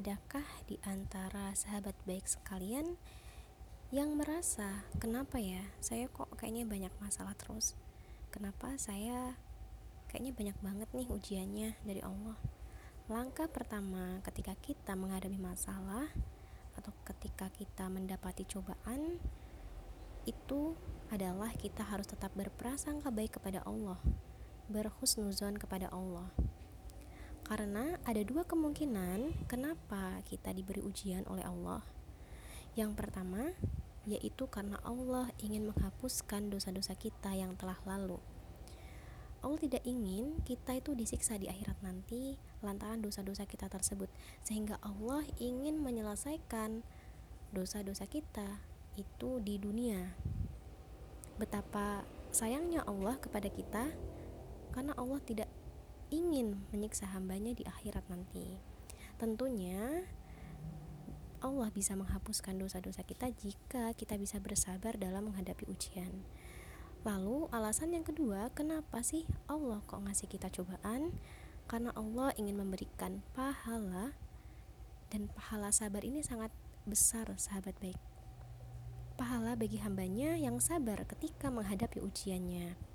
adakah di antara sahabat baik sekalian yang merasa kenapa ya saya kok kayaknya banyak masalah terus? Kenapa saya kayaknya banyak banget nih ujiannya dari Allah? Langkah pertama ketika kita menghadapi masalah atau ketika kita mendapati cobaan itu adalah kita harus tetap berprasangka baik kepada Allah berhusnuzon kepada Allah karena ada dua kemungkinan kenapa kita diberi ujian oleh Allah yang pertama yaitu karena Allah ingin menghapuskan dosa-dosa kita yang telah lalu. Allah tidak ingin kita itu disiksa di akhirat nanti lantaran dosa-dosa kita tersebut, sehingga Allah ingin menyelesaikan dosa-dosa kita itu di dunia. Betapa sayangnya Allah kepada kita, karena Allah tidak ingin menyiksa hambanya di akhirat nanti. Tentunya Allah bisa menghapuskan dosa-dosa kita jika kita bisa bersabar dalam menghadapi ujian. Lalu alasan yang kedua, kenapa sih Allah kok ngasih kita cobaan? Karena Allah ingin memberikan pahala dan pahala sabar ini sangat besar sahabat baik. Pahala bagi hambanya yang sabar ketika menghadapi ujiannya.